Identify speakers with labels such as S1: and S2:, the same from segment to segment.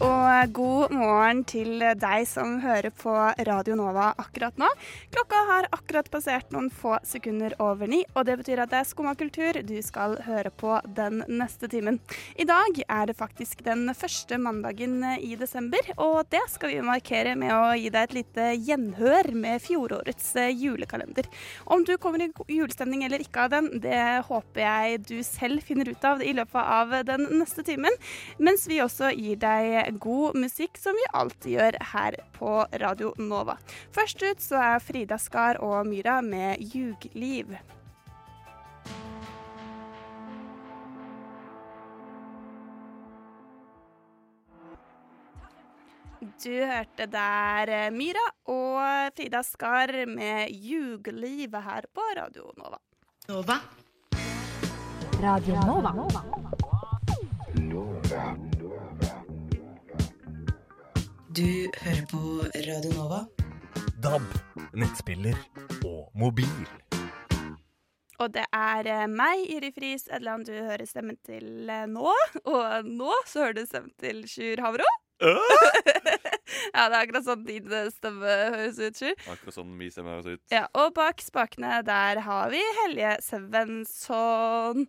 S1: Og god morgen til deg som hører på Radio Nova akkurat nå. Klokka har akkurat passert noen få sekunder over ni, og det betyr at det er Skumma kultur du skal høre på den neste timen. I dag er det faktisk den første mandagen i desember, og det skal vi markere med å gi deg et lite gjenhør med fjorårets julekalender. Om du kommer i julestemning eller ikke av den, det håper jeg du selv finner ut av i løpet av den neste timen, mens vi også gir deg god musikk, som vi alltid gjør her på Radio Nova. Først ut så er Frida Skar og Myra med 'Jugliv'. Du hørte der eh, Myra og Frida Skar med Ljugliv her på Radio Nova.
S2: Nova.
S3: Nova.
S2: Du hører på Radio Nova.
S4: DAB, nettspiller og mobil.
S1: Og det er eh, meg, Iri Friis Edland, du hører stemmen til eh, nå. Og nå så hører du stemmen til Sjur Havro. ja, det er akkurat sånn din eh, stemme høres ut, Sjur.
S5: Akkurat sånn vi stemmer høres ut.
S1: Ja, og bak spakene der har vi Helje Svensson.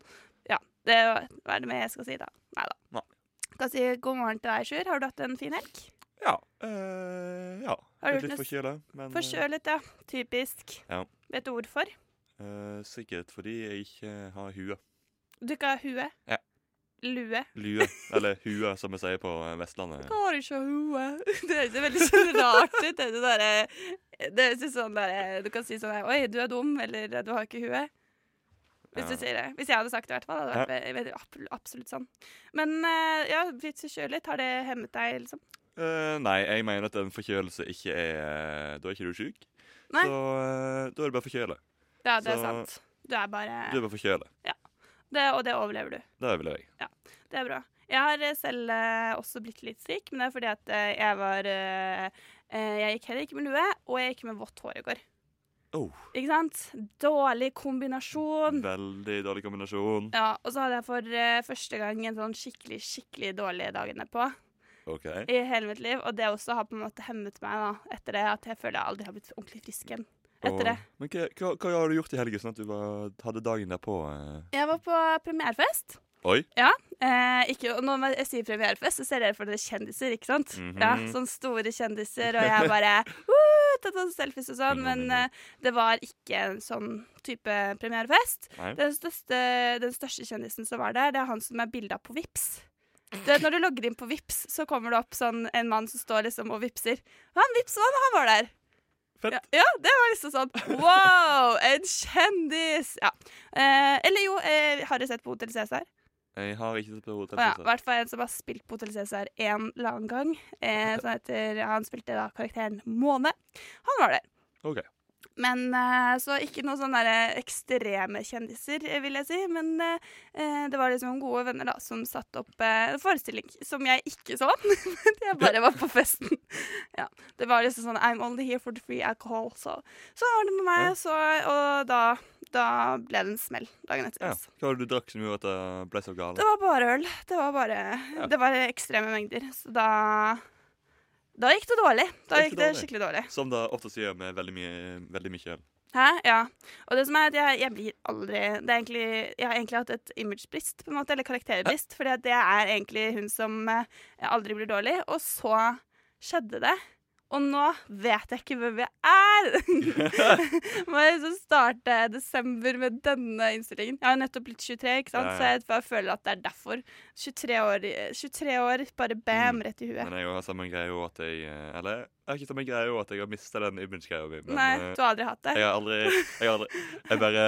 S1: Ja, det hva er det mer jeg skal si, da? Nei da. Skal si god morgen til deg, Sjur. Har du hatt en fin helg?
S5: Ja. eh, ja.
S1: Har du
S5: Litt forkjølet. Men eh,
S1: Forkjølet, ja. Typisk.
S5: Ja.
S1: Vet du hvorfor?
S5: Uh, sikkert fordi jeg ikke har hue.
S1: Du ikke har hue?
S5: Ja.
S1: Lue?
S5: Lue. Eller hue, som vi sier på eh, Vestlandet.
S1: Jeg har ikke hue. Det høres veldig sånn rart ut. Det er det Det høres sånn der, Du kan si sånn Oi, du er dum, eller du har ikke hue. Hvis du sier det. Hvis jeg hadde sagt det, i hvert fall. Hadde det vært ja. absolutt sånn. Men eh, ja, blitt forkjølet. Har det hemmet deg, liksom?
S5: Eh, nei, jeg mener at en forkjølelse ikke er eh, Da er ikke du syk.
S1: Nei.
S5: Så uh, da er du bare forkjøle.
S1: Ja, det er sant. Du er bare
S5: Du er bare forkjøle.
S1: det, Og det overlever du.
S5: Det overlever jeg.
S1: Det er bra. Jeg har selv uh, også blitt litt syk, men det er fordi at jeg var Jeg gikk heller ikke med lue, og jeg gikk med vått hår i går.
S5: Oh,
S1: Ikke sant? Dårlig kombinasjon.
S5: veldig dårlig kombinasjon.
S1: Ja, og så hadde jeg for første gang en sånn skikkelig, skikkelig dårlig dag på
S5: OK.
S1: i hele mitt liv. Og det også har på en måte hemmet meg da, etter det, at jeg føler jeg aldri har blitt ordentlig frisk igjen. Etter det.
S5: Men hva, hva, hva har du gjort i helgen, sånn at du var, hadde dagen derpå? Eh?
S1: Jeg var på premierefest.
S5: Oi.
S1: Eh, ikke, når jeg sier premierefest, så ser dere for dere kjendiser, ikke sant?
S5: Mhm.
S1: Ja, Sånne store kjendiser, og jeg bare uh, tatt noen selfies og sånn, men
S5: Mhm.
S1: eh, det var ikke en sånn type premierefest. Den største, den største kjendisen som var der, det er han som er bilda på Vips. Du vet, Når du logger inn på Vips, så kommer det opp sånn en mann som står liksom og vipser. Han Vipsmann, han var der.
S5: Fett.
S1: Ja, ja, det var liksom sånn Wow, en kjendis! Ja. Eh, eller jo, eh, har dere sett på Hotell Cæsar?
S5: Jeg har ikke sett på Hotell
S1: Cæsar. I
S5: ja,
S1: hvert fall en som har spilt på Hotell Cæsar en eller annen gang. Eh, heter, han spilte da karakteren Måne. Han var der.
S5: OK.
S1: Men eh, Så ikke noen sånne ekstreme kjendiser, vil jeg si. Men eh, det var liksom gode venner da som satte opp eh, en forestilling som jeg ikke så. Jeg bare var på festen. ja, Det var liksom sånn I'm only here for the free alcohol. Så, så var det med meg, så, og da, da ble det en smell dagen etter.
S5: Ja. Hva var det du drakk som gjorde at det ble så galt?
S1: Det var bare øl. Det var bare
S5: Ja.
S1: Det var ekstreme mengder. Så da Da gikk det dårlig. Da
S5: Gikk det
S1: skikkelig dårlig.
S5: Som det ofte sier med veldig mye, veldig mye øl.
S1: Hæ? Ja. Og det som er at jeg, jeg blir aldri det er egentlig, Jeg har egentlig hatt et imagebrist, på en måte, eller karakterbrist. Fordi det er egentlig hun som eh, aldri blir dårlig. Og så skjedde det. Og nå vet jeg ikke hvem jeg er! Må jeg liksom starte desember med denne innstillingen. Jeg har nettopp blitt 23, ikke sant?
S5: Ja, ja.
S1: så jeg bare føler at det er derfor. 23 år, 23 år bare bam,
S5: Mm.
S1: rett i huet.
S5: Men jeg har samme greie òg at jeg eh, Eller jeg har ikke samme greie at jeg har mista den image-greia mi.
S1: Nei,
S5: eh,
S1: du har aldri hatt det?
S5: jeg har aldri Jeg har aldri Jeg bare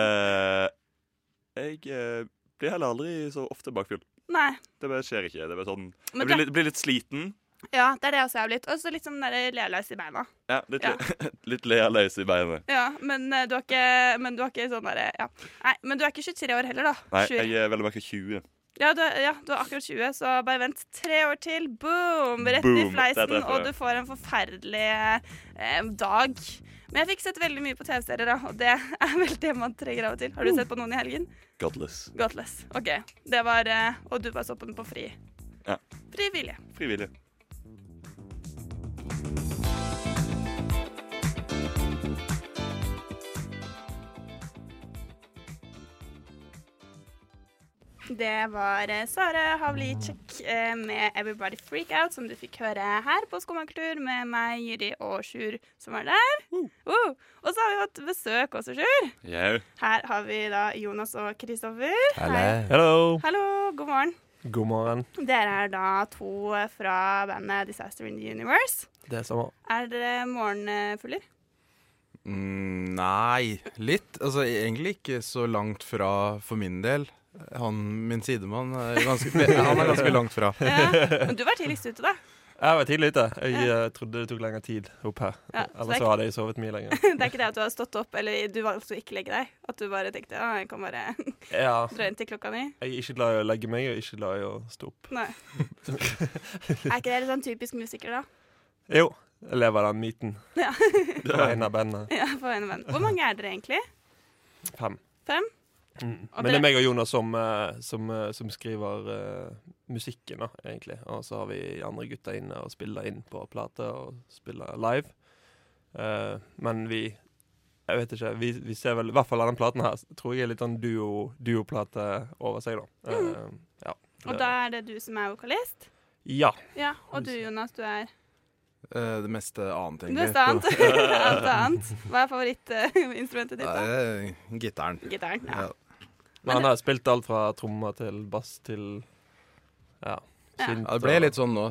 S5: Jeg eh, blir heller aldri så ofte bakfull.
S1: Nei.
S5: Det bare skjer ikke. Det bare sånn Jeg blir blir litt sliten.
S1: Ja, det er det også jeg har blitt. Og så litt sånn der leløs i beina.
S5: Ja, litt,
S1: Ja.
S5: litt lealøs i beina.
S1: Ja, men eh, du har ikke, men du har ikke sånn derre ja. Nei, men du er ikke 23 år heller, da.
S5: Nei,
S1: Sjur.
S5: jeg er vel merka 20.
S1: Ja du, er- ja, du er akkurat 20, så bare vent tre år til. Boom! Rett
S5: Boom, i
S1: fleisen, og du får en forferdelig eh, dag. Men jeg fikk sett veldig mye på TV-serier, da, og det er vel det man trenger av og til. Har du sett på noen i helgen?
S5: Godless.
S1: Godless. OK. Det var eh, Og du bare så på den på fri.
S5: Ja.
S1: Frivillig.
S5: Frivillig.
S1: Det var Sare Sara Havlicek eh, med 'Everybody Freak Out', som du fikk høre her på Skomakultur med meg, Jyri og Sjur, som var der. Uh. Og så har vi hatt besøk også, Sjur.
S5: Yeah.
S1: Her har vi da Jonas og Kristoffer.
S6: Hallo.
S1: Hallo, god morgen.
S6: God morgen.
S1: Dere er da to fra bandet Disaster in the Universe.
S6: Det er samme.
S1: Er dere morgenfugler?
S7: Mm, nei, litt. Altså egentlig ikke så langt fra for min del. Han, min sidemann, er ganske, han er ganske langt fra.
S1: Ja. Men du var tidligst ute, da.
S6: Jeg var tidlig ute. Jeg ja. trodde det tok lengre tid opp her.
S1: Ja, så
S6: Ellers
S1: er
S6: så hadde jeg sovet mye lenger.
S1: det er ikke det at du har stått opp, eller du valgte å ikke legge deg? At du bare tenkte ja, jeg kan bare
S6: Ja.
S1: dra inn til klokka ni?
S6: Jeg er ikke glad i å legge meg, og ikke glad i å stå opp.
S1: Nei. er ikke det litt sånn typisk musiker, da?
S6: Jo, jeg lever den myten.
S1: Ja.
S6: På vegne av bandet.
S1: Ja, på en venn. Hvor mange er dere egentlig?
S6: Fem.
S1: Fem?
S6: Mm. Men det er meg og Jonas som, eh, som, eh, som skriver uh, musikken, da, egentlig. Og så har vi andre gutter inne og spiller inn på plate og spiller live. Uh, men vi Jeg vet ikke. Vi, vi ser vel I hvert fall denne platen her tror jeg er litt sånn duo- duoplate over seg, da. Eh, ja.
S1: Og da er det du som er vokalist?
S6: Ja.
S1: Ja. Og du, Jonas, du er
S7: Eh, det meste annet, egentlig.
S1: er annet. Alt annet. Hva er favorittinstrumentet ditt, da?
S7: det gitaren.
S1: Gitaren. Ja.
S6: Men han har spilt alt fra trommer til bass til ja. Synt
S7: Ja, det ble litt sånn nå.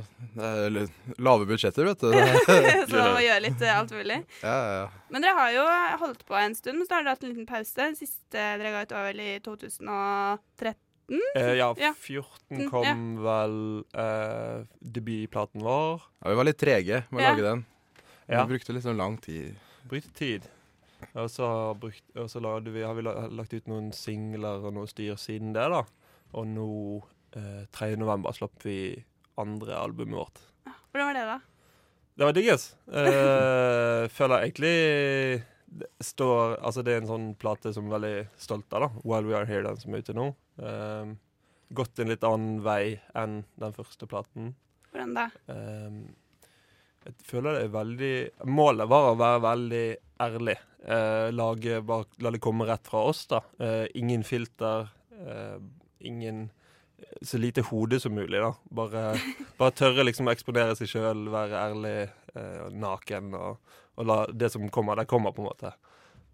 S7: Lave budsjetter, vet du.
S1: Så man må gjøre litt eh, alt mulig.
S7: Ja, ja, ja.
S1: Men dere har jo holdt på en stund, men så har dere hatt en liten pause. Den siste dere ga ut, var vel i 2013?
S6: Eh, ja,
S1: Ja.
S6: 14
S1: Mm,
S6: kom vel eh, debutplaten vår.
S7: ja. Vi var litt trege med å
S1: Ja.
S7: lage den.
S6: Ja.
S7: Vi brukte litt sånn lang tid.
S6: Brukte tid. Og så, har brukt, og så har vi lagt ut noen singler og noe styr siden det, da. Og nå, eh, 3. november, slapp vi andre albumet vårt.
S1: Hvordan var det, da?
S6: Det var digges. Eh, føler egentlig det står Altså, det er en sånn plate som er veldig stolt av, da. While We Are Here, den som er ute nå. Eh, gått en litt annen vei enn den første platen.
S1: Hvordan da?
S6: Ehm, jeg føler det er veldig Målet var å være veldig ærlig. Eh, lage bare, La det komme rett fra oss, da. Eh, ingen filter. eh, ingen Så lite hode som mulig, da. Bare, bare tørre liksom å eksponere seg sjøl, være ærlig, eh, og naken, og, og la det som kommer, det kommer, på en måte.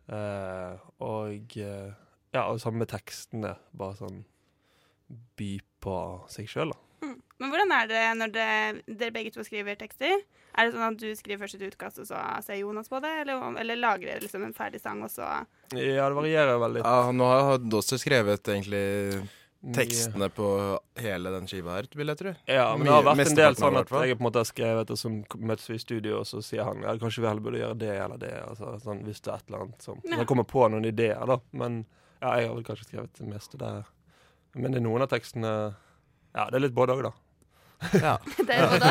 S6: Eh, og eh, ja, og samme med tekstene. Bare sånn by på seg sjøl, da.
S1: Men hvordan er det når det, dere begge to skriver tekster? Er det sånn at du skriver først et utkast, og så ser Jonas på det? Eller, eller lager dere liksom en ferdig sang, og så
S6: Ja, det varierer veldig.
S7: Ja, nå har Doster skrevet egentlig tekstene på hele den skiva her, vil jeg tro.
S6: Ja, men det har vært en del sånn at jeg på en måte har skrevet, og så møtes vi i studio, og så sier han ja, kanskje vi heller burde gjøre det eller det. Altså, sånn, hvis det er et eller annet som
S1: Ja.
S6: Jeg kommer på noen ideer, da. Men ja, jeg har vel kanskje skrevet det meste der. Men det er noen av tekstene Ja, det er litt både òg, da.
S7: Ja,
S1: Det er jo da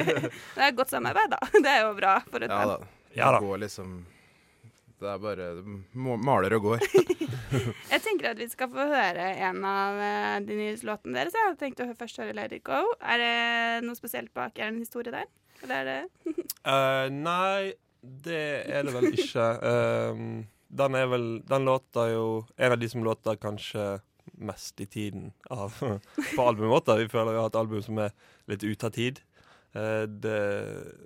S1: Det er godt samarbeid, da. Det er jo bra for et
S7: ja
S1: band.
S7: da.
S6: Ja da.
S7: Det går liksom Det er bare maler og går.
S1: Jeg tenker at vi skal få høre en av eh, de nye låtene deres. Jeg hadde tenkt å først høre Let It Go. Er det noe spesielt bak? Er det en historie der? Eller er det
S6: uh, nei, det er det vel ikke. Ehm, den er vel Den låter jo En av de som låter kanskje mest i tiden av på albumet. Vi føler vi har et album som er litt ute av tid. Eh, det,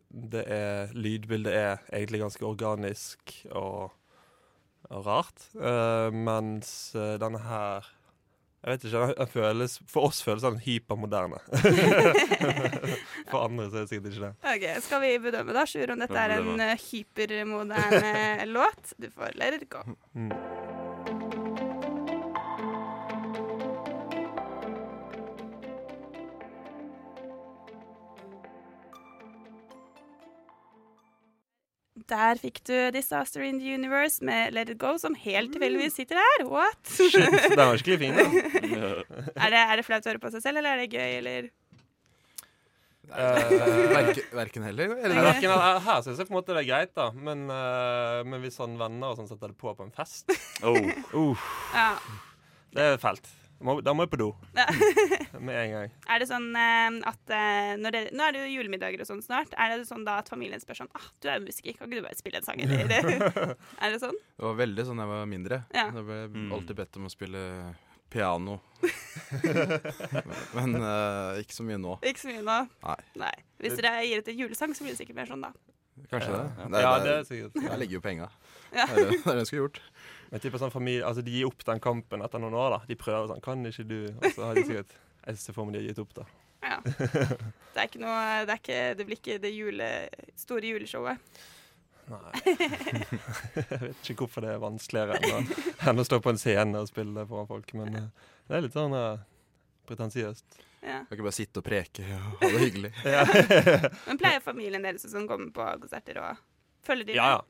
S6: det er Lydbildet er egentlig ganske organisk og, og rart. Eh, mens eh, denne her Jeg vet ikke, den føles, For oss føles den hypermoderne. for andre så er det sikkert ikke det.
S1: OK, skal vi bedømme, da, Sjur, om dette er en hypermoderne låt? Du får Let It Go.
S6: Mm.
S1: Der fikk du 'Disaster in the Universe' med 'Let It Go', som helt tilfeldigvis sitter her. What?
S6: Shit, den var skikkelig fin. da.
S1: er, det, er det flaut å høre på seg selv, eller er det gøy, eller?
S6: Uh,
S7: Verken, verken heller. Eller?
S6: verken, her her syns jeg på en måte det er greit, da. Men, uh, men hvis sånn venner og sånn setter det på på en fest
S5: Oh.
S6: uh,
S1: Ja.
S6: Det er fælt. Må, da må jeg på do. Med en gang.
S1: Er det sånn eh, at eh, når dere, Nå er det jo julemiddager og sånn snart. Er det sånn da at familien spør sånn ah, 'Du er musiker, kan ikke du bare spille en sang?' Eller er det sånn?
S7: Det var veldig sånn da jeg var mindre.
S1: Ja.
S7: Da ble jeg
S5: Mm.
S7: alltid bedt om å spille piano. Men uh, ikke så mye nå.
S1: Ikke så mye nå.
S7: Nei.
S1: Hvis dere gir ut en julesang, så blir det sikkert mer sånn, da.
S7: Kanskje det.
S5: ja.
S7: det,
S6: Ja,
S7: det,
S6: det er sikkert.
S7: Der ligger jo penga.
S1: Ja.
S7: Det er det det er det jeg skulle gjort.
S6: Men typ sånn familie, altså De gir opp den kampen etter noen år. da De prøver sånn 'Kan ikke du?' Og så har de sikkert Jeg ser for meg de har gitt opp, da.
S1: Ja. Det er ikke noe Det, er ikke, det blir ikke det jule, store juleshowet.
S6: Nei. jeg vet ikke hvorfor det er vanskeligere enn å, enn å stå på en scene og spille foran folk. Men eh, det er litt sånn uh, pretensiøst.
S1: Ja.
S7: Kan ikke bare sitte og preke og ha det hyggelig.
S6: Ja.
S1: Men pleier familien deres å sånn komme på konserter og følge dine?
S6: ja, ja.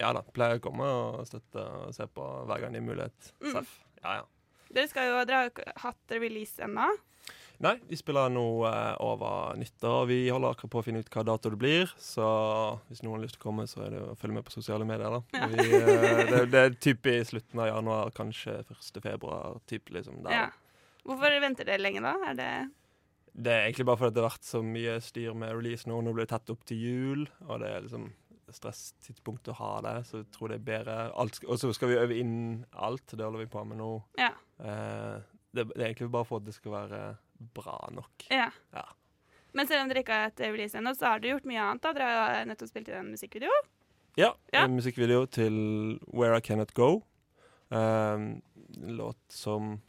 S6: Ja da. Pleier å komme og støtte og se på hver gang de har mulighet.
S1: Mm.
S6: Ja, ja.
S1: Dere skal jo, dere har jo hatt release ennå.
S6: Nei, vi spiller nå eh, over nyttår. og Vi holder akkurat på å finne ut hva dato det blir. Så hvis noen har lyst til å komme, så er det å følge med på sosiale medier. da.
S1: Ja.
S6: Vi, eh, det, det er typ i slutten av januar, kanskje 1. februar. Typ liksom der.
S1: Ja. Hvorfor venter dere lenge da? Er det
S6: Det er egentlig bare fordi det har vært så mye styr med release nå. Nå blir det tett opp til jul, og det er liksom stresstidspunkt å ha det. Så jeg tror det er bedre. Og så skal vi øve inn alt. Det holder vi på med nå.
S1: Ja.
S6: Eh, det, det er egentlig bare for at det skal være bra nok.
S1: Ja.
S6: Ja.
S1: Men selv om dere ikke har hatt release ennå, så har dere gjort mye annet. da. Dere har nettopp spilt inn en musikkvideo.
S6: Ja,
S1: Ja.
S6: en musikkvideo til Where I Cannot Go. Um, en låt som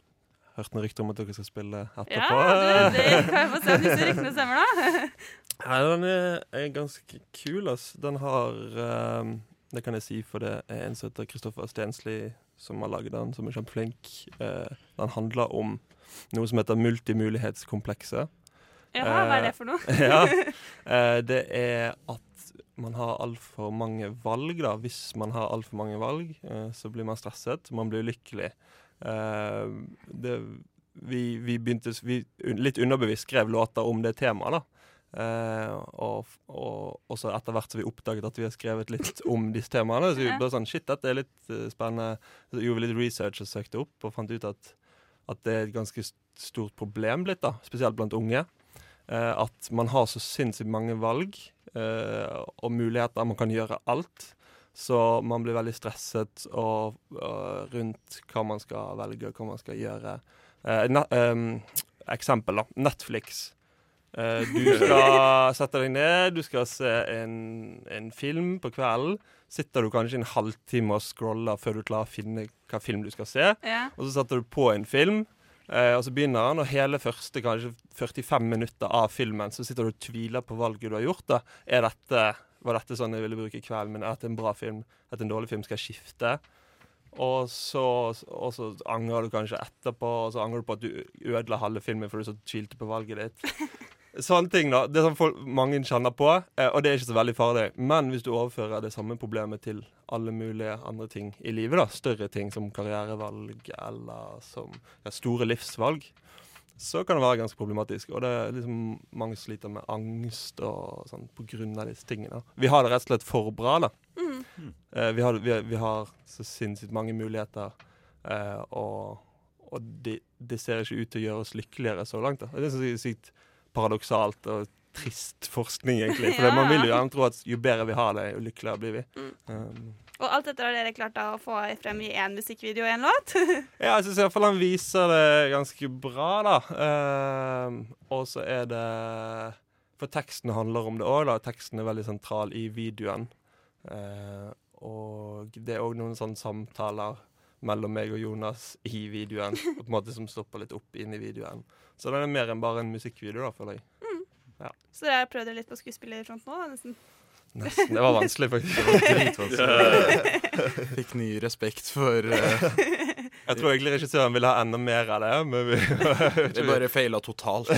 S6: Hørte noen rykter om at dere skal spille etterpå.
S1: Ja, du, det kan jeg få se om disse ryktene stemmer, da.
S6: Ja, den er, er ganske kul, ass. Den har um, Det kan jeg si, for det er en som heter Kristoffer Stensli som har laget den, som er kjempeflink. Uh, den handler om noe som heter multimulighetskomplekset.
S1: Jaha, hva er det for noe?
S6: ja. uh, det er at man har altfor mange valg, da. Hvis man har altfor mange valg, eh, så blir man stresset. Man blir ulykkelig. Eh, det, vi, vi begynte vi, Litt underbevisst skrev låter om det temaet, da. Eh, og, og også etter hvert som vi oppdaget at vi har skrevet litt om disse temaene. Så vi ble sånn Shit, dette er litt uh, spennende. Så gjorde vi litt research og søkte opp, og fant ut at, at det er et ganske stort problem blitt, da. Spesielt blant unge. Eh, at man har så sinnssykt mange valg eh, og muligheter. Man kan gjøre alt. Så man blir veldig stresset og, og rundt hva man skal velge, og hva man skal gjøre. Eh, ne em, eksempel, da. Netflix. Eh, du skal sette deg ned, du skal se en, en film på kvelden. Sitter du kanskje en halvtime og scroller før du klarer å finne hva film du skal se.
S1: Ja.
S6: Og så setter du på en film, eh, og så begynner han, og hele første kanskje 45 minutter av filmen så sitter du og tviler på valget du har gjort. da. Er dette, Var dette sånn jeg ville bruke kvelden min? Er dette en bra film? Er dette en dårlig film? Skal jeg skifte? Og så, og så angrer du kanskje etterpå, og så angrer du på at du ødela halve filmen fordi du så tvilte på valget ditt. Sånne ting, da. Det er sånn folk, mange kjenner på, eh, og det er ikke så veldig farlig. Men hvis du overfører det samme problemet til alle mulige andre ting i livet, da, større ting som karrierevalg eller som ja, store livsvalg, så kan det være ganske problematisk. Og det er liksom mange sliter med angst og sånn på grunn av disse tingene. Vi har det rett og slett for bra, da.
S1: Mm.
S6: Eh, vi, har, vi, vi har så sinnssykt mange muligheter, eh, og, og det, det ser ikke ut til å gjøre oss lykkeligere så langt. Da. Det er så sykt paradoksalt og trist forskning, egentlig. For
S1: Ja.
S6: man vil jo gjerne tro at jo bedre vi har det, jo lykkeligere blir vi.
S1: Mm.
S6: Um,
S1: Og alt dette har dere klart å få frem i én musikkvideo og én låt.
S6: Ja, jeg syns iallfall han viser det ganske bra, da. Um, og så er det For teksten handler om det òg, da. Teksten er veldig sentral i videoen. Uh, og det er òg noen sånne samtaler mellom meg og Jonas i videoen, på en måte som stopper litt opp inn i videoen. Så den er mer enn bare en musikkvideo, da, føler jeg.
S1: Så dere har prøvd dere litt på skuespillerfront nå? da, nesten.
S6: Nesten. Det var vanskelig, faktisk.
S7: Var. Fikk ny respekt for uh...
S6: Jeg tror egentlig regissøren ville ha enda mer av det. Men vi,
S7: det bare feila totalt.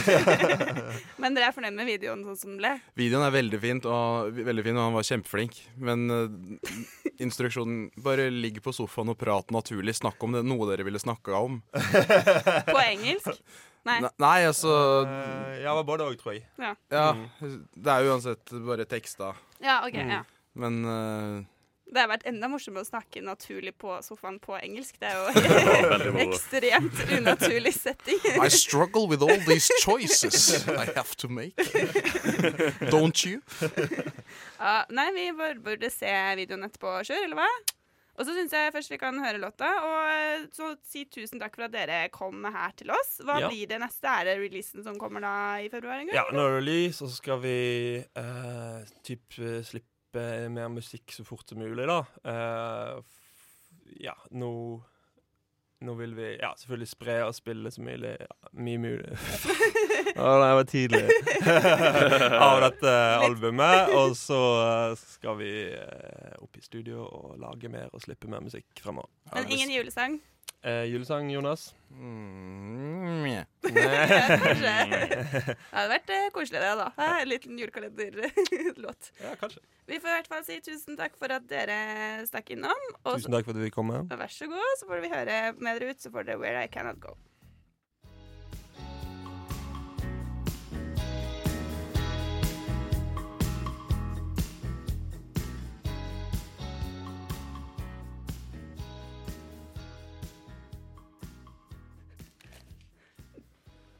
S1: Men dere er fornøyd med videoen sånn som den ble?
S7: Videoen er veldig fint, og, veldig fin, og han var kjempeflink. Men uh, instruksjonen Bare ligg på sofaen og prat naturlig. Snakk om det, noe dere ville snakka om.
S1: På engelsk? Nei.
S7: Nei, altså
S6: uh, ja, det var både òg, tror jeg.
S1: Ja.
S7: Ja, det er uansett bare tekster.
S1: Ja, OK.
S7: Mm.
S1: ja.
S7: Men uh,
S1: Det har vært enda morsommere å snakke naturlig på sofaen på engelsk. Det er jo ekstremt unaturlig setting.
S7: I struggle with all these choices I have to make. Don't you?
S1: Uh, nei, vi burde se videoen etterpå, sjøl, eller hva? Og så syns jeg først vi kan høre låta. Og eh, så si tusen takk for at dere kom her til oss. Hva
S6: Ja.
S1: blir det neste? Er det releasen som kommer da i februar en gang?
S6: Ja, nå er det release, og så skal vi eh, typ eh, slippe mer musikk så fort som mulig, da. Eh, f- ja, nå Nå vil vi ja, selvfølgelig spre og spille så mye, mye mulig Å, nei, jeg var tidlig. Av dette albumet. Og så eh, skal vi eh, opp i studio og lage mer og slippe mer musikk fremover.
S1: Men ingen julesang?
S6: Eh, julesang, Jonas?
S7: Mm, yeah.
S1: Kanskje. Det hadde vært eh, koselig, det, da. En liten julekalenderlåt.
S6: Ja, kanskje.
S1: Vi får i hvert fall si tusen takk for at dere stakk innom. Og så,
S6: Tusen takk for at du fikk komme.
S1: vær så god, så får vi høre med dere ut, så får dere Where I Cannot Go.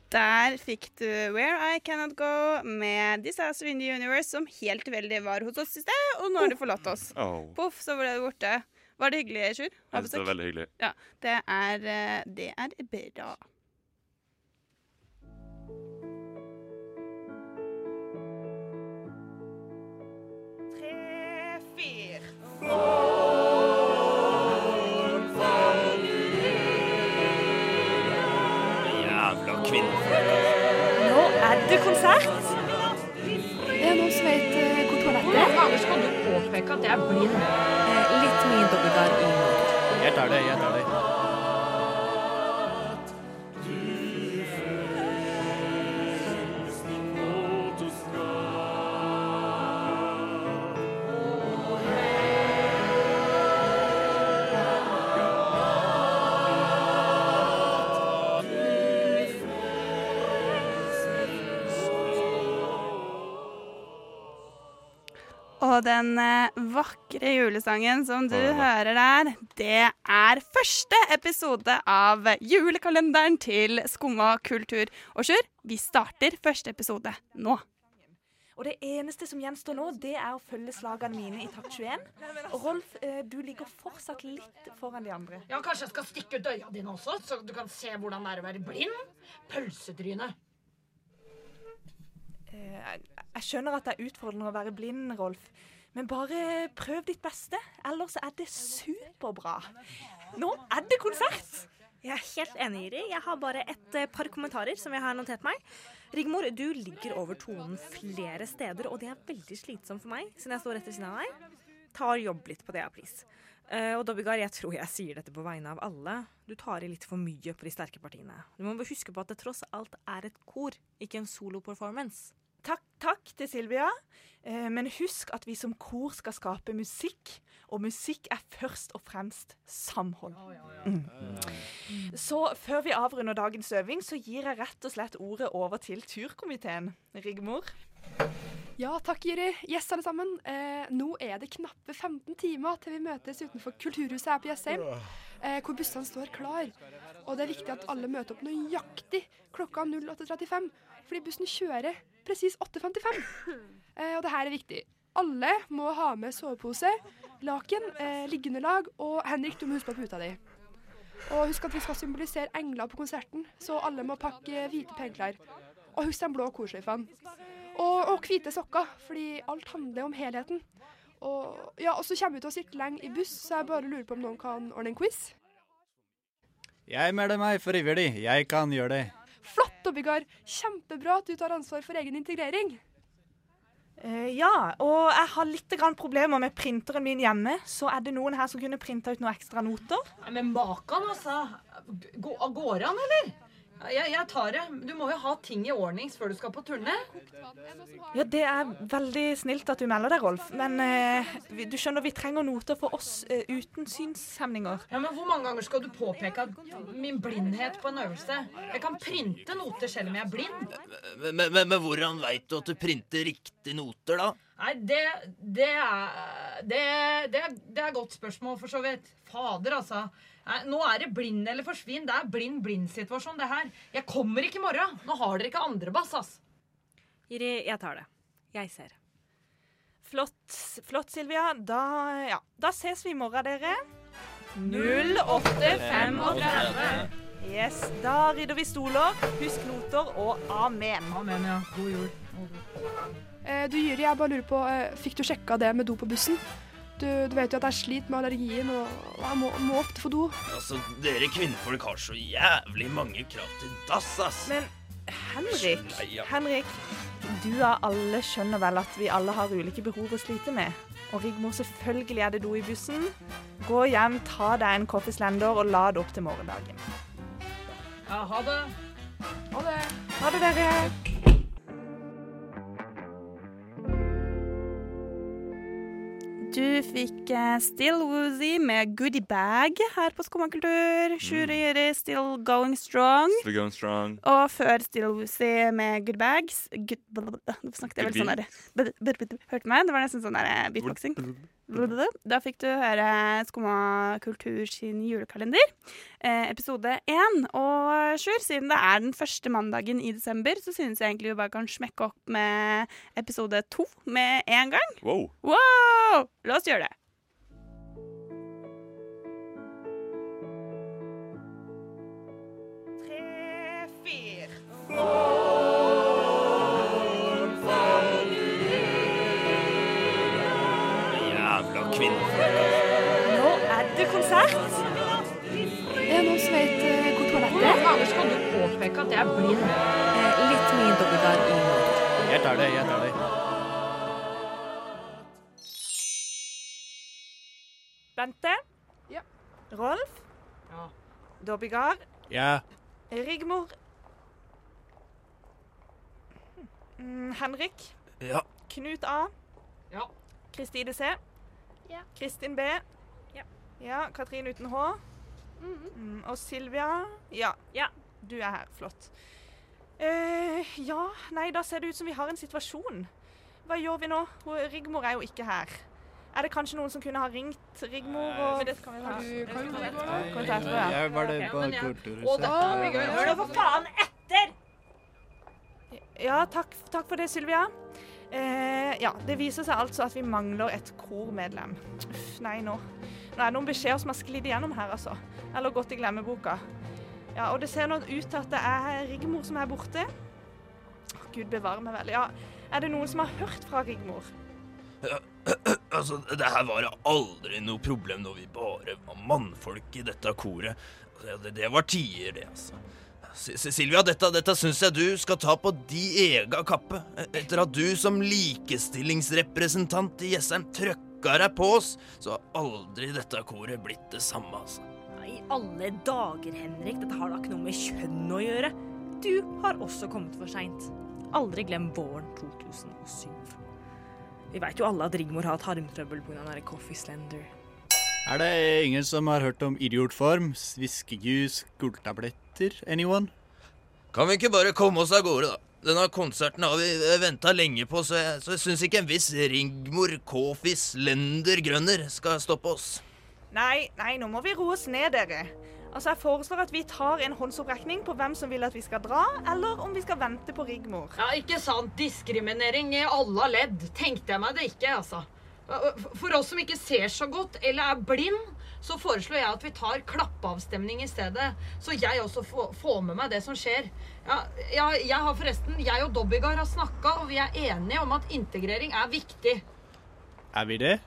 S1: Der fikk du Where I Cannot Go med Disaster in the Universe, som helt tilfeldig var hos oss i sted, og nå har du forlatt oss.
S5: Oh.
S1: Poff, så ble du borte. Var det hyggelig, Sjur? Ha
S5: Jeg synes det var veldig hyggelig.
S1: Ja, det er, eh, det er bra. Tre, fire.
S4: Jævla
S8: Er det konsert. Er det noen som vet eh, hvor toalettet er?
S9: Fader, skal du påpeke at jeg er blind?
S8: Eh, litt mye dobbeltgar i
S4: Jeg tar det, jeg tar det.
S1: Den eh, vakre julesangen som du hører der, det er første episode av julekalenderen til Skumma kultur. Og Sjur, vi starter første episode nå.
S8: Og det eneste som gjenstår nå, det er å følge slagene mine i takt 21. Og Rolf, eh, du ligger fortsatt litt foran de andre.
S9: Ja, Kanskje jeg skal stikke ut øya dine også, så du kan se hvordan det er å være blind? Pølsetryne.
S8: Eh, jeg- Jeg skjønner at det er utfordrende å være blind, Rolf. Men bare prøv ditt beste, ellers er det superbra. Nå er det konsert!
S10: Jeg er helt enig, Iri. Jeg har bare et eh, par kommentarer som jeg har notert meg. Rigmor, du ligger over tonen flere steder, og det er veldig slitsomt for meg, siden jeg står rett ved siden av deg. Tar jobb litt på det, please. Eh, og Dobbygar, jeg tror jeg sier dette på vegne av alle. Du tar i litt for mye på de sterke partiene. Du må huske på at det tross alt er et kor, ikke en solo-performance.
S8: Takk, takk til Silvia. Eh, men husk at vi som kor skal skape musikk, og musikk er først og fremst samhold. Mm. Så før vi avrunder dagens øving, så gir jeg rett og slett ordet over til turkomiteen. Rigmor?
S11: Ja, takk, Jiri. Yes, alle sammen. Eh, nå er det knappe 15 timer til vi møtes utenfor Kulturhuset her på Jessheim, eh, hvor bussene står klar. Og det er viktig at alle møter opp nøyaktig klokka 08.35, fordi bussen kjører presis 8.55. Eh, og det her er viktig. Alle må ha med sovepose, laken, eh, liggeunderlag, og Henrik, du må huske på puta di. Og husk at vi skal symbolisere engler på konserten, så alle må pakke hvite penklær. Og husk de blå korsløyfene. Og, og hvite sokker, fordi alt handler om helheten. Og, ja, og så kommer vi til å sitte lenge i buss, så jeg bare lurer på om noen kan ordne en quiz.
S12: Jeg melder meg frivillig. Jeg kan gjøre det.
S11: Flott! Kjempebra at du tar ansvar for egen integrering.
S8: Uh, ja, og jeg har litt grann problemer med printeren min hjemme. Så er det noen her som kunne printa ut noen ekstra noter?
S9: Nei, Men makan, altså. Går det an, eller? Jeg, jeg tar det. Du må jo ha ting i ordnings før du skal på turné.
S8: Ja, Det er veldig snilt at du melder deg, Rolf. Men eh, vi, du skjønner, vi trenger noter for oss eh, uten synshemninger.
S9: Ja, men Hvor mange ganger skal du påpeke min blindhet på en øvelse? Jeg kan printe noter selv om jeg er blind.
S4: Men, men, men, men hvordan veit du at du printer riktige noter, da?
S9: Nei, det, det er det, det, er- det er godt spørsmål, for så vidt. Fader, altså. Nei, nå er det blind eller forsvinn. Det er blind-blind-situasjon, det her. Jeg kommer ikke i morgen. Nå har dere ikke andre bass, ass.
S10: Iri, jeg tar det. Jeg ser.
S8: Flott, flott Silvia. Da, ja, da ses vi i morgen, dere. 0835. Yes, da rydder vi stoler. Husk noter og amen.
S9: Amen, ja. God jul.
S11: Eh, du Jyri, jeg bare lurer på, eh, fikk du sjekka det med do på bussen? Du, du vet jo at jeg sliter med allergien, og jeg må, må ofte få do.
S4: Altså, Dere kvinnfolk har så jævlig mange krav til dass, ass.
S8: Men Henrik. Henrik, du av alle skjønner vel at vi alle har ulike behov å slite med. Og Rigmor, selvfølgelig er det do i bussen. Gå hjem, ta deg en Coffee Slender og lad opp til morgendagen.
S9: Ja, ha det.
S11: Ha det.
S8: Ha det, dere.
S1: Du fikk eh, Still Woozy med Goodie Bag her på Skummakultur. Shuri Jiri, Still Going Strong.
S5: Still going strong.
S1: Og før Still Woozy med Goodie Bags good. Nå snakket jeg vel sånn der Hørte du meg? Det var nesten sånn der eh, beatboxing. Da fikk du høre Skumma kultur sin julekalender, eh, episode én. Og Sjur, siden det er den første mandagen i desember, så synes jeg egentlig vi bare kan smekke opp med episode to med en gang.
S5: Wow.
S1: Wow! La oss gjøre det.
S8: Er det
S11: noen som vet eh, hvor toalettet er?
S9: ganger skal du påpeke at jeg er blind?
S10: Eh, litt mye dobbeltgar i motor.
S4: Jeg tar det, jeg tar det.
S8: Bente.
S11: Ja.
S8: Rolf.
S9: Ja.
S8: Dobbygar.
S12: Ja.
S8: Rigmor. Mm, Henrik.
S4: Ja.
S8: Knut A.
S9: Ja.
S8: Kristine C.
S11: Ja.
S8: Kristin B.
S10: Ja.
S8: Katrin uten H. Mm, og Silvia. Ja.
S10: Ja.
S8: Du er her. Flott. Uh, ja, nei, da ser det ut som vi har en situasjon. Hva gjør vi nå? Rigmor er jo ikke her. Er det kanskje noen som kunne ha ringt Rigmor? Og...
S9: Men det kan vi ta.
S11: Du kan
S9: etterpå.
S8: Kan vi ta etterpå, ja?
S12: Jeg var det på Kulturhuset.
S9: Å, dette blir gøy.
S10: Hør nå for faen etter!
S8: Ja, takk, takk for det, Sylvia. Eh, ja, Det viser seg altså at vi mangler et kormedlem. Uff, nei, nå. Nå er det noen beskjeder som har sklidd igjennom her, altså. Eller gått i glemmeboka. Ja, Og det ser nå ut til at det er Rigmor som er borte. Gud bevare meg vel. Ja, Er det noen som har hørt fra Rigmor?
S4: Altså, det her var aldri noe problem når vi bare var mannfolk i dette koret. Altså, Det, det var tider, det, altså. Silvia, dette, dette syns jeg du skal ta på di ega kappe. Etter at du som likestillingsrepresentant i Jessheim trøkka deg på oss, så har aldri dette koret blitt det samme, altså.
S10: I alle dager, Henrik. Dette har da ikke noe med kjønn å gjøre. Du har også kommet for seint. Aldri glem våren 2007. Vi veit jo alle at Rigmor har hatt harmtrøbbel pga. Coffee Slender.
S12: Er det ingen som har hørt om idiotform, sviskejus, gulltabletter? Anyone?
S4: Kan vi ikke bare komme oss av gårde, da? Denne konserten har vi venta lenge på, så jeg, så jeg syns ikke en viss Rigmor Kåfis Lender Grønner skal stoppe oss.
S8: Nei, nei, nå må vi roe oss ned, dere. Altså, Jeg foreslår at vi tar en håndsopprekning på hvem som vil at vi skal dra, eller om vi skal vente på Rigmor.
S9: Ja, ikke sant. Diskriminering i alle ledd. Tenkte jeg meg det ikke, altså. For oss som ikke ser så godt eller er blind, så foreslår jeg at vi tar klappeavstemning i stedet. Så jeg også får, med meg det som skjer. Ja, ja, jeg har forresten, jeg og Dobbygar har snakka, og vi er enige om at integrering er viktig.
S12: Er vi det?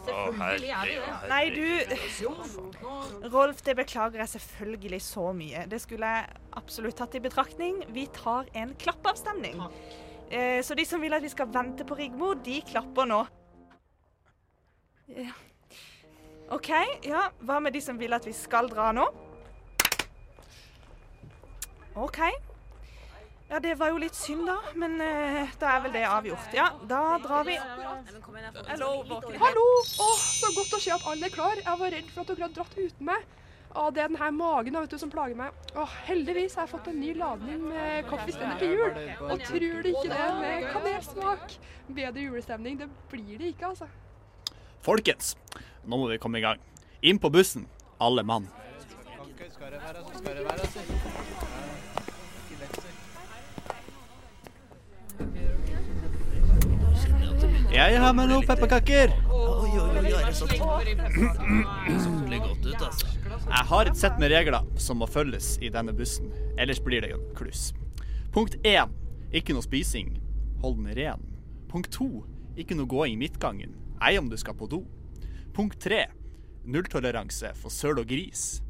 S9: Selvfølgelig er vi det.
S8: Nei, du Rolf, det beklager jeg selvfølgelig så mye. Det skulle jeg absolutt tatt i betraktning. Vi tar en klappavstemning. Eh, så de som vil at vi skal vente på Rigmor, de klapper nå. OK, ja. Hva med de som vil at vi skal dra nå? OK. Ja, det var jo litt synd, da. Men uh, da er vel det avgjort. Ja, da drar vi. Hallo, våken.
S11: Hallo! Åh, så godt å se at alle er klar. Jeg var redd for at dere hadde dratt uten meg. Å, det er den her magen vet du, som plager meg. Å, heldigvis har jeg fått en ny ladning med kaffestender til jul. Og tror du ikke det med kanelsmak? Bedre julestemning, det blir det ikke, altså.
S12: Folkens, nå må vi komme i gang. Inn på bussen, alle mann. Jeg har med noen pepperkaker.
S4: Oi, oi, oi, er det sant? Smakelig godt ut, altså.
S12: Jeg har et sett med regler som må følges i denne bussen. Ellers blir det en kluss. Punkt én ikke noe spising. Hold den ren. Punkt to ikke noe gåing i midtgangen. Ei om du skal på do. Punkt tre nulltoleranse for søl og gris.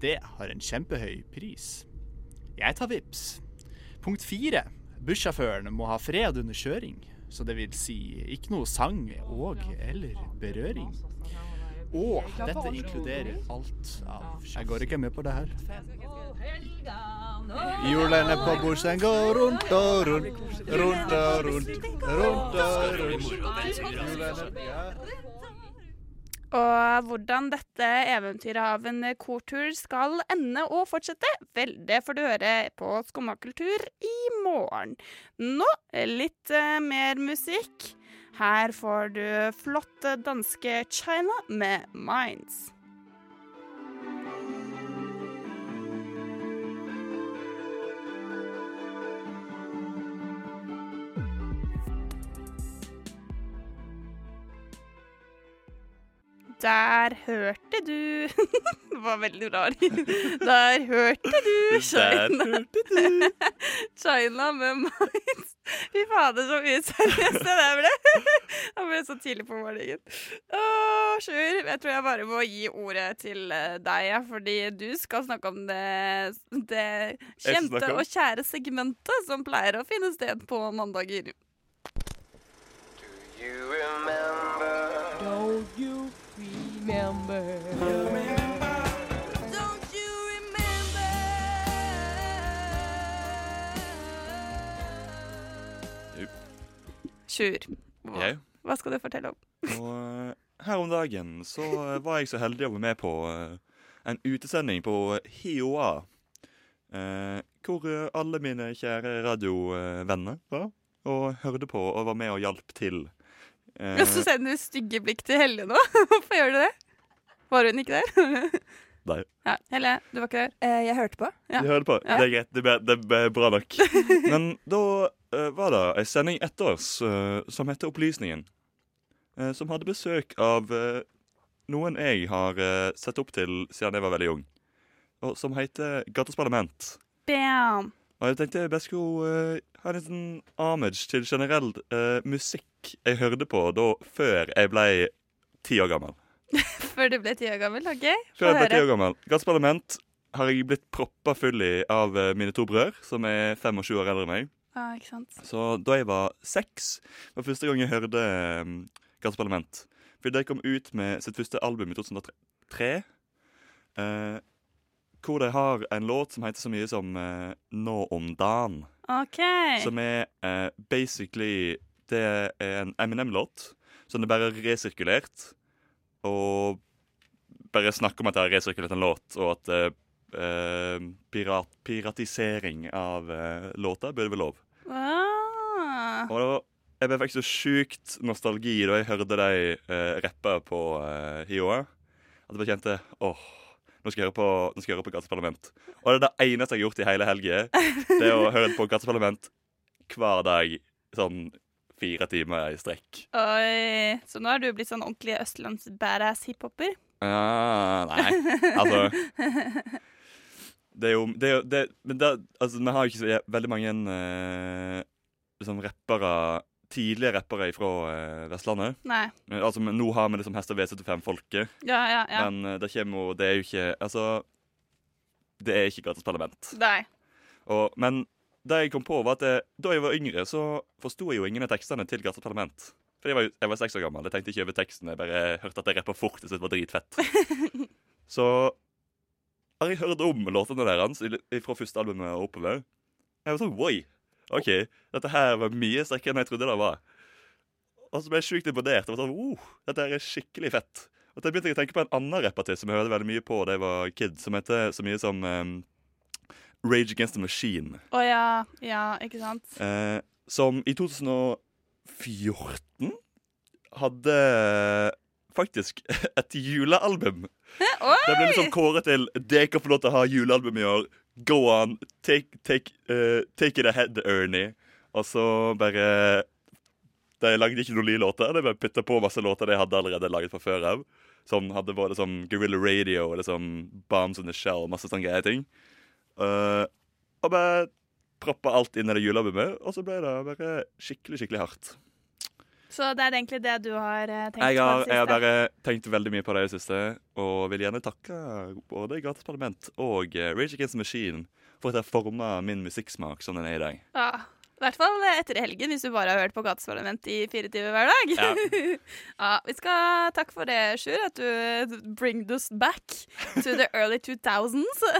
S12: Det har en kjempehøy pris. Jeg tar vips. Punkt fire bussjåføren må ha fred under kjøring. Så det vil si ikke noe sang og eller berøring. Og dette inkluderer alt av Jeg går ikke med på det her. Hjulene på bussen går rundt og rundt, rundt og rundt, rundt og rundt.
S1: Og hvordan dette eventyret av en kortur skal ende og fortsette, vel, det får du høre på Skumma kultur i morgen. Nå litt eh, mer musikk. Her får du flotte danske China med Minds. Der hørte du Det var veldig rar. Der hørte du China. China med Minds. Fy fader, så useriøst det der ble. Jeg ble så tidlig på morgenen. Åh, Sjur, jeg tror jeg bare må gi ordet til eh, deg, fordi du skal snakke om det, det kjente og kjære segmentet som pleier å finne sted på mandager.
S13: Don't you remember?
S1: Sjur, hva,
S5: Jeg?
S1: hva skal du fortelle om?
S5: Og eh, her om dagen så eh, var jeg så heldig å være med på eh, en utesending på HiOA. eh, hvor eh, alle mine kjære radiovenner var og hørte på og var med og hjalp til. Eh,
S1: Og så sender du stygge blikk til Helle nå. Hvorfor gjør du det? Var hun ikke der?
S5: Nei.
S1: ja, Helle, du var ikke der?
S14: jeg hørte på.
S1: Ja.
S5: Du hørte på.
S1: Ja.
S5: Det er greit. Det ble, det ble bra nok. Men da eh, var det ei sending etter oss eh, som heter Opplysningen. eh, som hadde besøk av eh, noen jeg har eh, sett opp til siden jeg var veldig ung. Og som heter Gatas Parlament.
S1: Bam!
S5: Og jeg tenkte jeg bare skulle ha en liten homage til generell eh, musikk jeg hørte på da før jeg ble ti år gammel.
S1: Før du ble ti år gammel? OK?
S5: Før jeg ble ti år gammel. Parlament har jeg blitt proppa full i av eh, mine to brødre, som er fem og sju år eldre enn meg.
S1: Ja, ikke sant.
S5: Så da jeg var seks, var første gang jeg hørte um, Gatas Parlament. For de kom ut med sitt første album i 2003. Uh, hvor de har en låt som heter så mye som uh, Nå om dagen.
S1: OK.
S5: Som er uh, basically Det er en Eminem-låt som er bare resirkulert. Og bare snakker om at jeg har resirkulert en låt, og at eh, eh, pirat, piratisering av eh, låter burde være lov.
S1: Ah.
S5: Og da jeg ble faktisk så sjukt nostalgi da jeg hørte de eh, rappe på eh, HiOA. At jeg bare kjente åh, nå skal jeg høre på, nå skal Gatas Parlament. Og det er det eneste jeg har gjort i hele helga. Det å høre på Gatas Parlament hver dag sånn fire timer i strekk.
S1: Oi. Så nå har du blitt sånn ordentlig østlands-badass hiphoper?
S5: Ja, nei, altså Det er jo det er, det, Men det, altså, vi har jo ikke så veldig mange uh, liksom rappere Tidlige rappere fra uh, Vestlandet.
S1: Nei.
S5: Eh, Altså, men nå har vi liksom Hester V75-folket.
S1: Ja, ja, ja.
S5: Men uh, det kommer jo Det er jo ikke Altså Det er ikke gratis Parlament.
S1: Nei.
S5: Og, men det jeg kom på, var at jeg, da jeg var yngre, så forsto jeg jo ingen av tekstene til Gata Parlament. For jeg var, jeg var seks år gammel. Jeg tenkte ikke over teksten. Jeg bare hørte at jeg rappa fort. Jeg syntes det var dritfett. Så har jeg hørt om låtene deres i- fra første albumet og oppover. Jeg var sånn Oi! OK, dette her var mye sterkere enn jeg trodde det var. Og så ble jeg sjukt imponert. Jeg var sånn, oh, Dette her er skikkelig fett. Og så begynte jeg å tenke på en annen rapper til som jeg hørte veldig mye på da jeg var kid, som heter så mye som um, Rage Against the Machine.
S1: Å ja. Ja, ikke sant?
S5: Eh, som i 2014 hadde faktisk et julealbum. Det ble liksom kåret til Det kan få lov til å ha julealbum i år. Go on. Take, take, uh, take it ahead, Ernie. Og så bare De lagde ikke noen nye låter. De bare putta på masse låter de hadde allerede laget fra før av. Som hadde både som Guerrilla Radio og liksom Bombs on the Shell. Masse sånne greie ting. Eh, og bare proppa alt inn i det julealbumet, og så ble det bare skikkelig, skikkelig hardt.
S1: Så det er egentlig det du har eh, tenkt
S5: Jeg
S1: på
S5: har,
S1: det
S5: jeg har bare tenkt veldig mye på det i det siste, og vil gjerne takke både Gratis Parlament og eh, Rage Against the Machine for at jeg forma min musikksmak som den er i dag.
S1: Ja. I hvert fall etter helgen, hvis du bare har hørt på Gatesparlament i fire timer hver dag.
S5: Ja.
S1: Ja, vi skal takke for det, Sjur, at du bring us back to the early 2000s.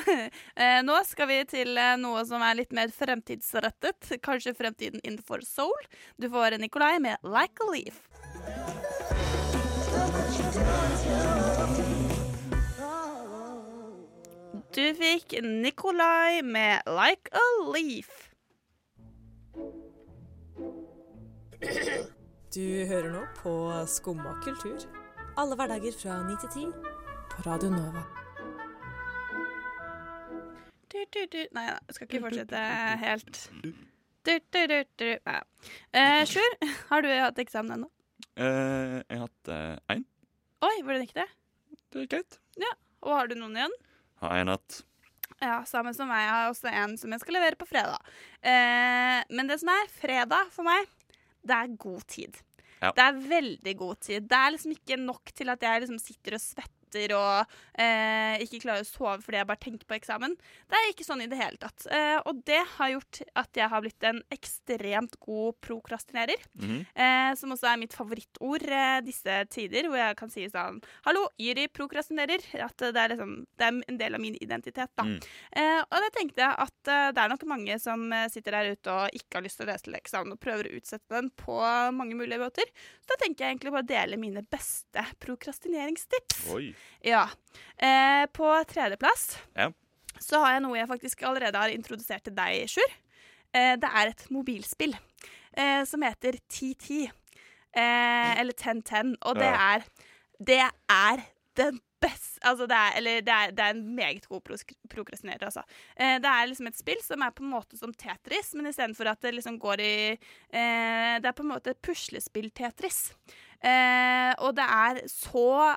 S1: Eh, Nå skal vi til eh, noe som er litt mer fremtidsrettet. Kanskje fremtiden innenfor soul. Du får Nikolai med 'Like a Leaf'. Du fikk Nikolai med 'Like a Leaf'.
S13: Du hører nå på Skumma kultur. Alle hverdager fra 9 til 10 på Radio Nova.
S1: Du, du, du. Nei, jeg skal ikke fortsette helt. Du, du, du, du. Nei. Eh, Sjur, har du hatt eksamen ennå?
S5: Eh, jeg har hatt én.
S1: Oi, hvordan gikk det?
S5: Det gikk greit.
S1: Ja, Og har du noen igjen?
S5: Har én hatt.
S1: Ja, samme som meg. Jeg har også en som jeg skal levere på fredag. Eh, men det som er fredag for meg, det er god tid.
S5: Ja.
S1: Det er veldig god tid. Det er liksom ikke nok til at jeg liksom sitter og svetter og eh, ikke klarer å sove fordi jeg bare tenker på eksamen. Det er ikke sånn i det hele tatt. Eh, og det har gjort at jeg har blitt en ekstremt god prokrastinerer.
S14: Mhm.
S1: Eh, som også er mitt favorittord eh, disse tider, hvor jeg kan si sånn Hallo, Yri prokrastinerer. At det er, liksom, det er en del av min identitet, da.
S14: Mm.
S1: Eh, og da tenkte jeg at eh, det er nok mange som eh, sitter der ute og ikke har lyst til å lese til eksamen og prøver å utsette den på mange mulige måter. Så da tenker jeg egentlig bare å dele mine beste prokrastineringstips.
S5: Oi.
S1: Ja. Eh, på tredjeplass
S5: Ja.
S1: så har jeg noe jeg faktisk allerede har introdusert til deg, Sjur. Eh, det er et mobilspill eh, som heter TT. Eh, eller 1010. Og det
S14: Ja.
S1: er Det er den beste Altså, det er, eller det er, det er en meget god prokrastinerer, altså. Eh, det er liksom et spill som er på en måte som Tetris, men istedenfor at det liksom går i eh, Det er på en måte puslespill-Tetris. Eh, og det er så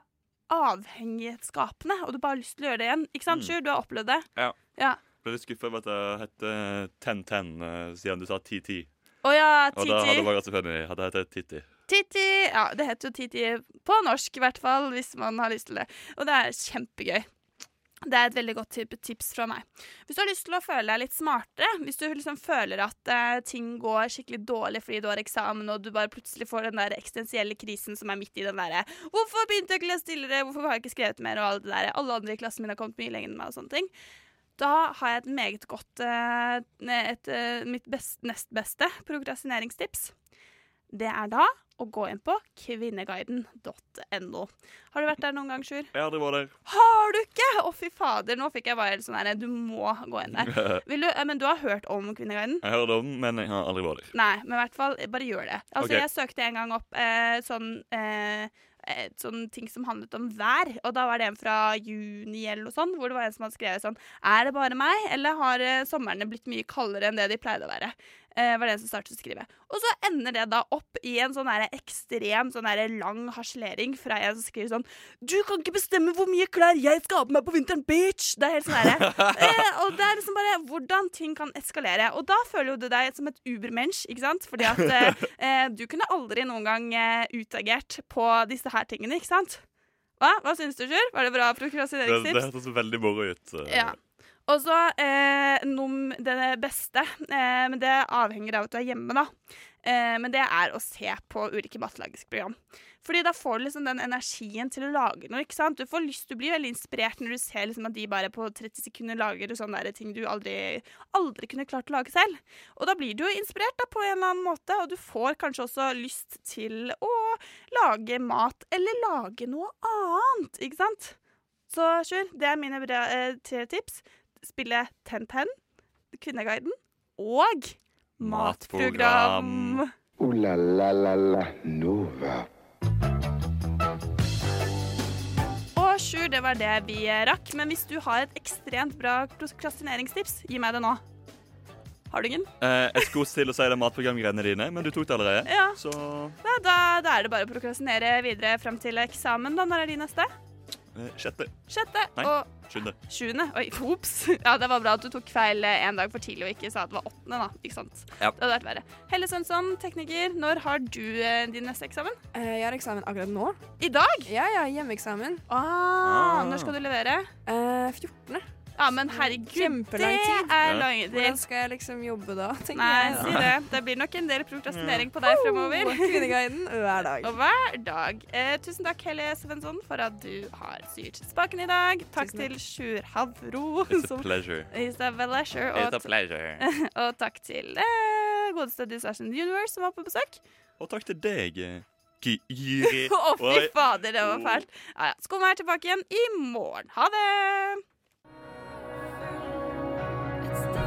S1: avhengighetsskapende, og du bare har lyst til å gjøre det igjen. Ikke sant,
S5: Mm.
S1: Sjur? Du har opplevd det?
S5: Ja.
S1: Ja.
S5: Ble litt skuffa over at det het 1010 eh, siden du sa 1010.
S1: Å ja,
S5: Og da hadde det vært selvfølgelig hadde det Titti.
S1: Titti! Ja, det heter jo Titti på norsk, i hvert fall, hvis man har lyst til det. Og det er kjempegøy. Det er et veldig godt tips fra meg. Hvis du har lyst til å føle deg litt smartere, hvis du liksom føler at eh, ting går skikkelig dårlig fordi du har eksamen, og du bare plutselig får den der eksistensielle krisen som er midt i den derre 'Hvorfor begynte jeg ikke å lese tidligere? Hvorfor har jeg ikke skrevet mer?' og alt det der. Alle andre i klassen min har kommet mye lenger enn meg og sånne ting. Da har jeg et meget godt eh, et, eh, Mitt best, nest beste prokrastineringstips. Det er da å gå inn på kvinneguiden.no. Har du vært der noen gang, Sjur?
S5: Har aldri vært der.
S1: Har du ikke? Å, fy fader, nå fikk jeg bare helt sånn her Du må gå inn der. Vil du, eh, men du har hørt om Kvinneguiden?
S5: Jeg har hørt om, men jeg har aldri vært der.
S1: Nei, men i hvert fall, bare gjør det. Altså,
S5: okay.
S1: Jeg søkte en gang opp eh, sånn eh, sånn ting som handlet om vær, og da var det en fra juni eller noe sånt, hvor det var en som hadde skrevet sånn Er det bare meg, eller har eh, somrene blitt mye kaldere enn det de pleide å være? Eh, var det en som startet å skrive. Og så ender det da opp i en sånn der ekstrem sånn der lang harselering fra en som skriver sånn Du kan ikke bestemme hvor mye klær jeg skal ha på meg på vinteren, bitch! Det er helt sånn derre. eh, og det er liksom bare hvordan ting kan eskalere. Og da føler jo du deg som et ubermensch, ikke sant? Fordi at eh, eh, du kunne aldri noen gang eh, utagert på disse her tingene, ikke sant? Hva? Hva syns du, Sjur? Var det bra
S5: Det, det
S1: prokrastineringstips?
S5: hørtes veldig moro ut.
S1: Ja. Og så eh, num, det beste, eh, men det avhenger av at du er hjemme, da. Eh, men det er å se på ulike matelagingsprogram. Fordi da får du liksom den energien til å lage noe. ikke sant? Du får lyst, du blir veldig inspirert når du ser liksom at de bare på 30 sekunder lager sånne der ting du aldri, aldri kunne klart å lage selv. Og da blir du jo inspirert da på en eller annen måte, og du får kanskje også lyst til å lage mat eller lage noe annet, ikke sant? Så Sjur, det er mine eh, tre tips. Spille Ten-Ten, Kvinneguiden og matprogram.
S3: O-la-la-la-la Nova.
S1: Og Sjur, det var det vi rakk. Men hvis du har et ekstremt bra prokrastineringstips, gi meg det nå. Har du ingen?
S5: Eh, jeg skulle til å si det matprogramgreiene dine, men du tok det allerede.
S1: Ja.
S5: Så
S1: Ja, da, da er det bare å prokrastinere videre frem til eksamen. da. Når er de neste?
S5: eh, sjette.
S1: Sjette
S5: Nei,
S1: og
S5: sjuende.
S1: sjuende. Oi, ops. Ja, det var bra at du tok feil eh, en dag for tidlig og ikke sa at det var åttende, da. Ikke sant?
S14: Ja.
S1: Det hadde vært verre. Helle Svensson, tekniker, når har du eh, din neste eksamen?
S15: Jeg har eksamen akkurat nå.
S1: I dag?
S15: Ja, ja, hjemmeeksamen.
S1: Ah, Når skal du levere?
S15: Eh, 14.
S1: Ja, men herregud, det er lang tid.
S15: Hvordan skal jeg liksom jobbe da, tenker
S1: Nei,
S15: jeg.
S1: si det. Det blir nok en del prokrastinering på deg fremover.
S15: Oh, Kvinneguiden hver dag.
S1: Og hver dag. Eh, tusen takk, Helje Svensson, for at du har styrt spaken i dag. Takk
S15: Tusen
S1: til Sjur Havro.
S5: It's a pleasure.
S1: It's a pleasure.
S5: It's a pleasure.
S1: og takk til eh, godeste Disassion Universe som var på besøk.
S5: Og takk til deg, eh, Gy- Gyri.
S1: Å, fy fader, det var fælt. Ja, ja. Skumma er tilbake igjen i morgen. Ha det! stop